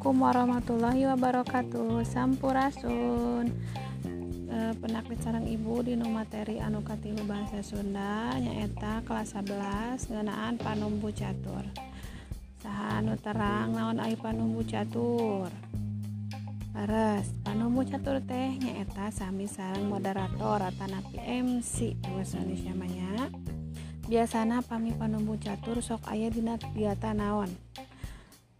Assalamualaikum warahmatullahi wabarakatuh. Sampurasun. Eh, e, penaklit sarang ibu di materi anu katilu bahasa Sunda nyaeta kelas 11 ngenaan panumbu catur. Saha anu terang naon ai panumbu catur? Pares, panumbu catur teh nyaeta sami sarang moderator atanapi MC bahasa Indonesia maya. Biasana pami panumbu catur sok aya dina kegiatan naon?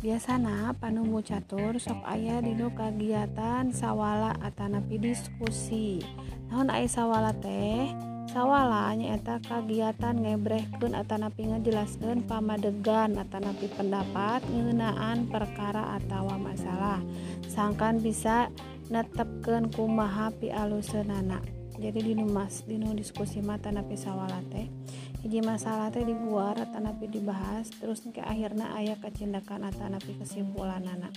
biasanya Panumu catur sok ayah Dino kegiatan sawala Atanapi diskusi. Naon A sawala teh? Sawala nyaeta kegiatan ngebrehkun Atanapi ngejelaskan pamadegan Atanapi pendapat ngenaan perkara atawa masalah. Sangkan bisa netepken kumaha pi alusenana. Jadi Dimas Dino diskusi mata napi sawwala teh. hiji masalah teh dibuar tanapi dibahas terus ke akhirnya ayah kecindakan atanapi kesimpulan anak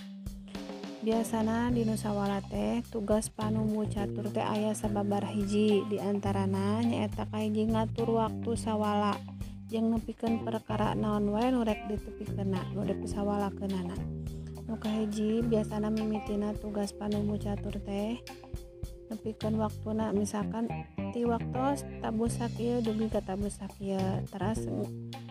biasanya di Nusawala teh tugas panumu catur teh ayah sababar hiji diantarana nyaeta kahiji ngatur waktu sawala. Yang nepikan perkara naon wae nurek ditepi kena nu sawala kenana nu kahiji biasana mimitina tugas panumu catur teh nepikan waktu nak. Misalkan ti waktu tabu sakit dugi ke tabu sakit terus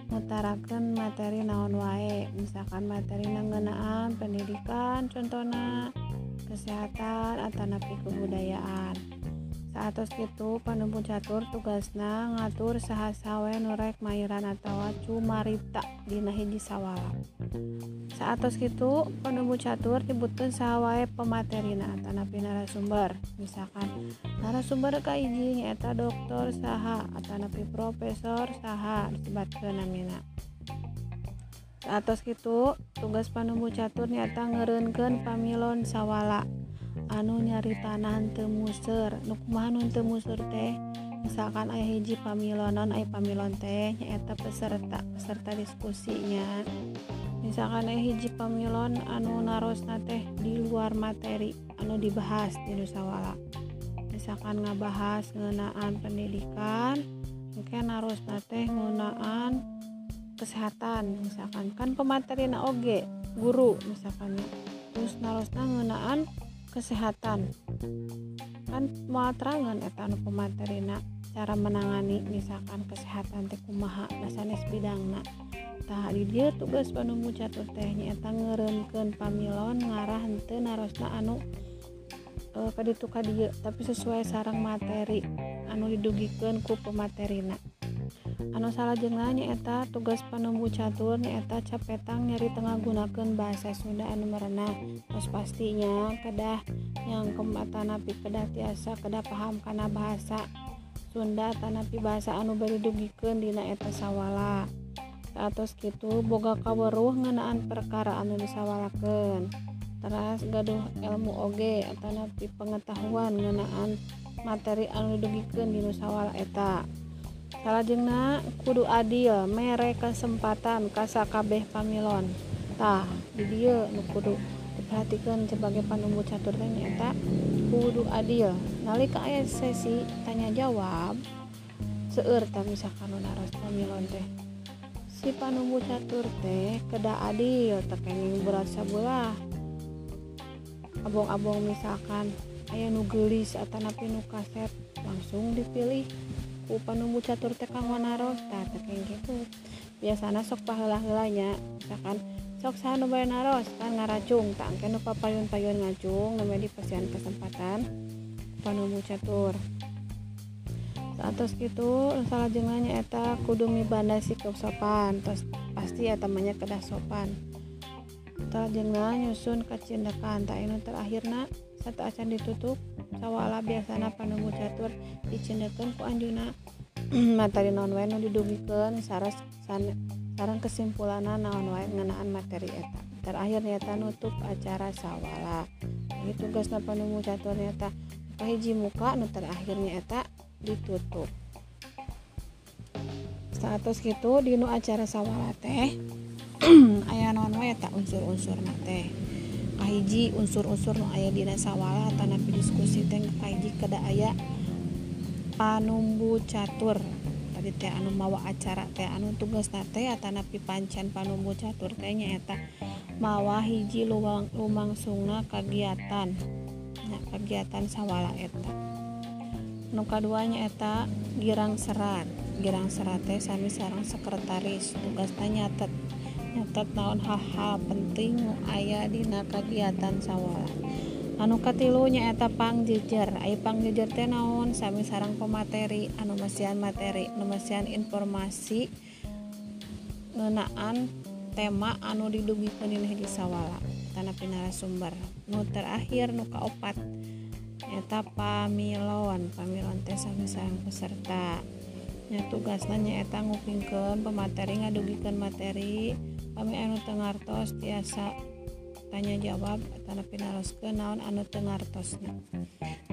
ngutarakan materi naon wae. Misalkan materi ngenaan pendidikan contohnya kesehatan atau napi kebudayaan saat itu panumpu catur tugasna ngatur sahasawe nurek mairan atau cumarita dina hiji sawala. Saat itu panumpu catur dibutuhkan sawai pematerina tanapi narasumber. Misalkan narasumber kaiji eta dokter saha atau profesor saha disebutkan namina. Saat itu tugas panumpu catur nyata ngerenken pamilon sawala anu nyari tanah temuser nukmahnun temusur teh? Misalkan ayah hiji pamilonon ayah pamilon teh nyaeta peserta peserta diskusinya. Misalkan ayah hiji pamilon anu narosna teh di luar materi anu dibahas di nusawala. Misalkan ngebahas ngenaan pendidikan mungkin naros teh ngenaan kesehatan. Misalkan kan pemateri na oge guru misalkan terus narosna ngenaan kesehatan. Kan muarangan etan pematerina cara menangani misalkan kesehatan tekumaha dasanes bidangna. Tah di dia tugas panunggu catur tehnya eta ngeremkeun pamilon ngarah henteu narosna anu eh, e, kaditu ka dieu tapi sesuai sarang materi anu didugikeun ku pematerina anu salahjenglah nyaeta tugas panumbu catur nyaeta capetang nyari tengah gunakan bahasa Sunda anu merena terus pastinya kedah yang kembatanapi kedah tiasa kedah paham karena bahasa Sunda tanapi bahasa anu beri dugikan dina eta sawala. Atas gitu boga kaweruh ngenaan perkara anu disawalakan teras gaduh ilmu oge tanapi pengetahuan ngenaan materi anu dugikan di nusawala eta. Salahjengna kudu adil mere kesempatan kasakabeh pamilon. Tah di dia nu kudu diperhatikan sebagai panumbu catur teh nyata. Kudu adil. Nalika aya sesi tanya jawab seueur misalkan naros pamilon teh. Si panumbu catur teh kedah adil tekenging berat sabulah. Abong-abong misalkan aya nu gelis atau napi nu kaset langsung dipilih ku panumbu catur teh kang naros tah kayak gitu. Biasana sok paheula-heulanya misalkan sok saha nu naros kan ngaracung tak engke nu papayun-payun ngacung namanya di pasian kesempatan panumbu catur. Saat gitu salah jengahnya eta kudu mibanda sikap sopan terus pasti ya temannya kedah sopan. Jengah nyusun kecindakan tak ini terakhirna satu acan ditutup sawala biasana panunggu catur dicendekan ku anjuna. Materi non wae nu didugikeun saras sarang kesimpulanna naon wae ngenaan materi eta. Terakhir nyata nutup acara sawala. Ini tugasna panunggu catur nyata hiji muka nu terakhirnya eta ditutup. Status gitu dinu acara sawala teh aya non wae tak unsur-unsur teh kahiji unsur-unsur nu aya dina sawala atau diskusi teh kahiji kada aya panumbu catur. Tadi teh anu mawa acara teh anu tugas nate atau nabi pancen panumbu catur teh nyaeta mawa hiji luang lumangsungna kegiatan nah, kegiatan sawala eta. Nu kaduanya eta girang serat. Girang serat teh sami sarang sekretaris. Tugas tanya tet nyatet naon hal-hal penting aya dina kagiatan sawala anu katilu nyaetapang jejer. Aipang jejer tenaon Sami sarang pemateri. Anu anumasan materi numasian informasi ngenaan tema anu didugi penilih di sawala tanah pinara sumber nu terakhir nu kaopat. Eta pamilon pamilon teh sami sarang peserta. Tugasnya nyaeta ngupingkan pemateri ngadugikan materi. kami anu tengartos tiasa tanya jawab tanah pinaros ke naon anu tengartosnya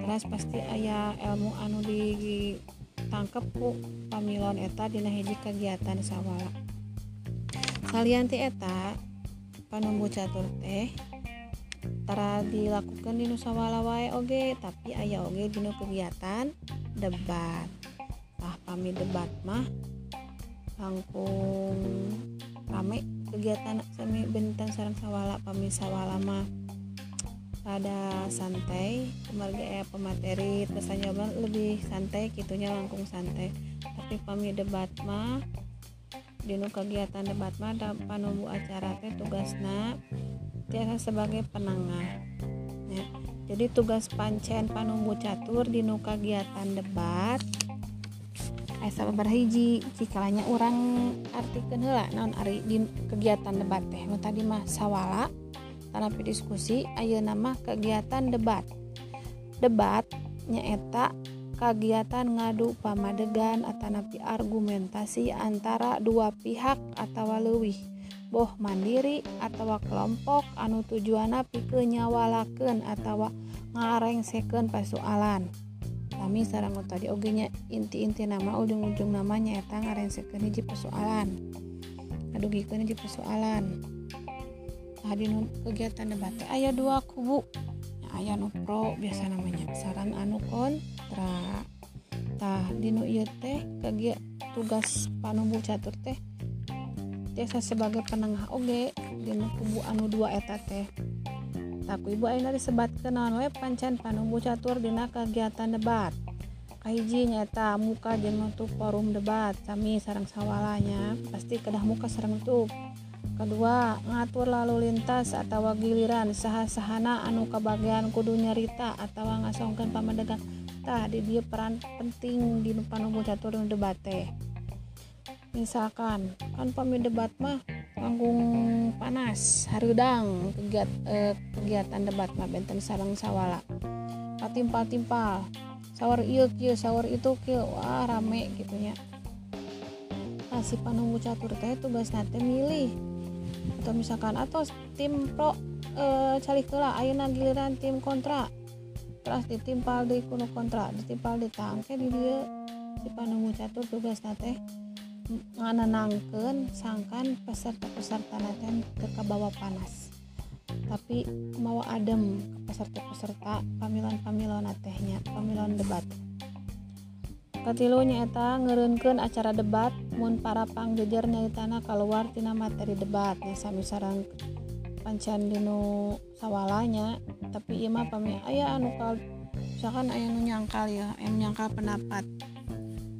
terus pasti ayah ilmu anu ditangkep ku pamilon eta dina hiji kegiatan sawala. Kalian ti eta panumbu catur teh tara dilakukan di nusawala wae oge tapi ayah oge dina kegiatan debat. Ah pami debat mah langkung rame. Kegiatan semi bentang sarang sawala kami sawala mah pada santai kemarga ya pemateri terus jawaban lebih santai gitunya langkung santai tapi kami debat mah dinu kegiatan debat mada panumbu acara teh tugasna tiasa sebagai penengah ya. jadi tugas pancen panumbu catur dinu kegiatan debat asa lembar hiji cikalanya orang artikan hela naon ari di kegiatan debat teh nu tadi mah sawala tanapi diskusi ayo nama kegiatan debat debat nyaeta kegiatan ngadu pamadegan atanapi argumentasi antara dua pihak atau leuwih boh mandiri atau kelompok anu tujuana pikenyawalaken atau ngareng second persoalan. Kami sarang tadi ogenya inti-inti nama ujung-ujung namanya eta ngareng second hiji persoalan. Aduh gitu hiji persoalan. Tadi kegiatan debat ayat dua kubu. Ayah no pro biasa namanya. Saran anu kon tah dinu ieu teh kagia tugas panumbu catur teh tiasa sebagai penengah oge dinu kubu anu dua eta teh taku ibu ayeuna disebatkeun naon we pancan panumbu catur dina kegiatan debat. Kahiji nyata muka jeung forum debat sami sarang sawalanya pasti kedah muka sarang nutup. Kedua ngatur lalu lintas atau giliran sah-sahana anu kebagian kudu nyarita atau ngasongkan pamadegan di dia peran penting di panunggu catur debate misalkan kan pami debat mah panggung panas harudang kegiat, eh, kegiatan debat mah benten sarang sawala. Patimpal-timpal kia sawar itu kia wah rame gitunya si panunggu catur teh tugas nanti milih. Atau misalkan atau tim pro e, cari kela ayo giliran tim kontra. Terus ditimpal di kuno kontra ditimpal di tangke di dia si panunggu catur tugas nate menenangkan sangkan peserta-peserta nanti ke bawah panas. Tapi mau adem ke peserta-peserta pamilon-pamilon tehnya pamilon debat. Ketilunya eta ngerunkan acara debat mun para pangjejer nyaritana keluar tina materi debatnya sami sarang pancan dino sawalanya. Tapi iya mah pami ayah anu kal misalkan ayah nu nyangkal ya ayah nyangkal pendapat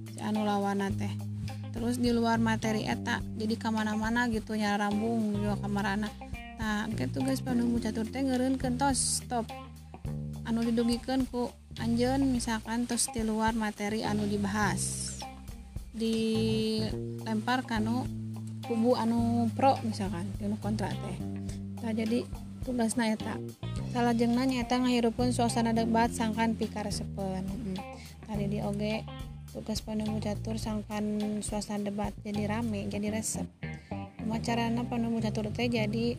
si anu lawana teh terus di luar materi eta jadi ke mana-mana gitu nyara rambung juga kamarana. Nah gitu guys panunggu catur teh ngeren kentos stop. Anu didugikan ku anjen misalkan terus di luar materi anu dibahas. Dilempar kanu kubu anu pro misalkan anu kontra teh. Nah jadi tugas naeta salah jengna nyata ngahirupun suasana debat sangkan pikar sepen hmm. tadi di oge tugas penemu catur sangkan suasana debat jadi rame jadi resep. Macarana penemu catur teh jadi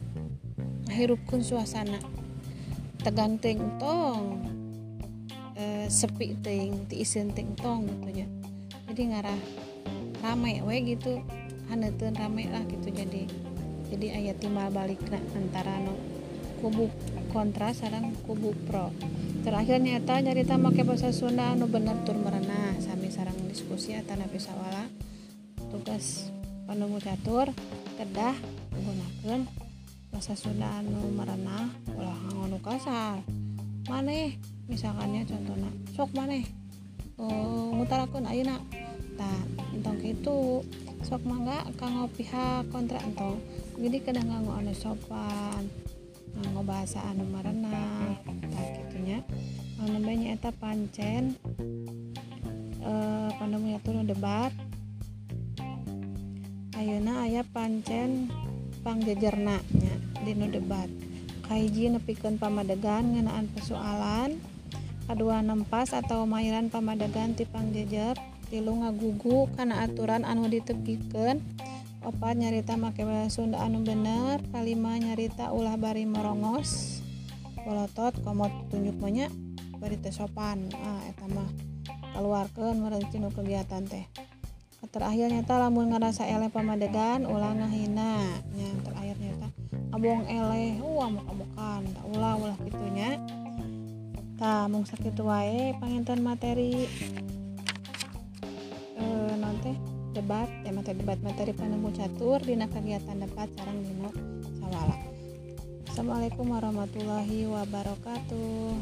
ngahirupkan suasana. Teganting tong e, sepi ting ti isin ting tong gitu ya jadi ngarah rame we gitu haneutun rame lah gitu jadi jadi ayat timbal balik antara no kubu kontra sarang kubu pro terakhir nyata nyarita make bahasa Sunda anu bener tur merenah. Sami sarang diskusi atau nabi sawala. Tugas penemu catur kedah menggunakan bahasa Sunda anu merenah. Ulah nganu kasar. Maneh misalkannya contohnya sok maneh. Uh, ngutarakeun ayeuna. Tah entong kitu sok mangga kanggo pihak kontra entong. Jadi kadang nganggo anu sopan ngobahasa anu merenang tak gitunya. Banyak eta pancen. Eh, e, pandemnya turun debat. Ayuna ayah pancen pangjejernaknya dino debat. Kaiji nepikeun pamadegan ngeunaan persoalan. Kedua nempas atau mainan pamadegan tipang jejer tilu ngagugu karena aturan anu ditepikeun opat nyarita make bahasa Sunda anu bener? Kalima nyarita ulah bari merongos. Bolotot komot tunjuk banyak bari sopan. Ah eta mah keluarkan merencinu kegiatan teh. Terakhir nyata lamun ngerasa eleh pamadegan ulah ngahina. Yang terakhir nyata abong eleh. Wah muka-mukan tak ulah ulah gitunya tak mung sakit wae panginten materi. Eh nanti debat ya materi debat materi penemu catur dina kegiatan debat sarang dino sawala. Assalamualaikum warahmatullahi wabarakatuh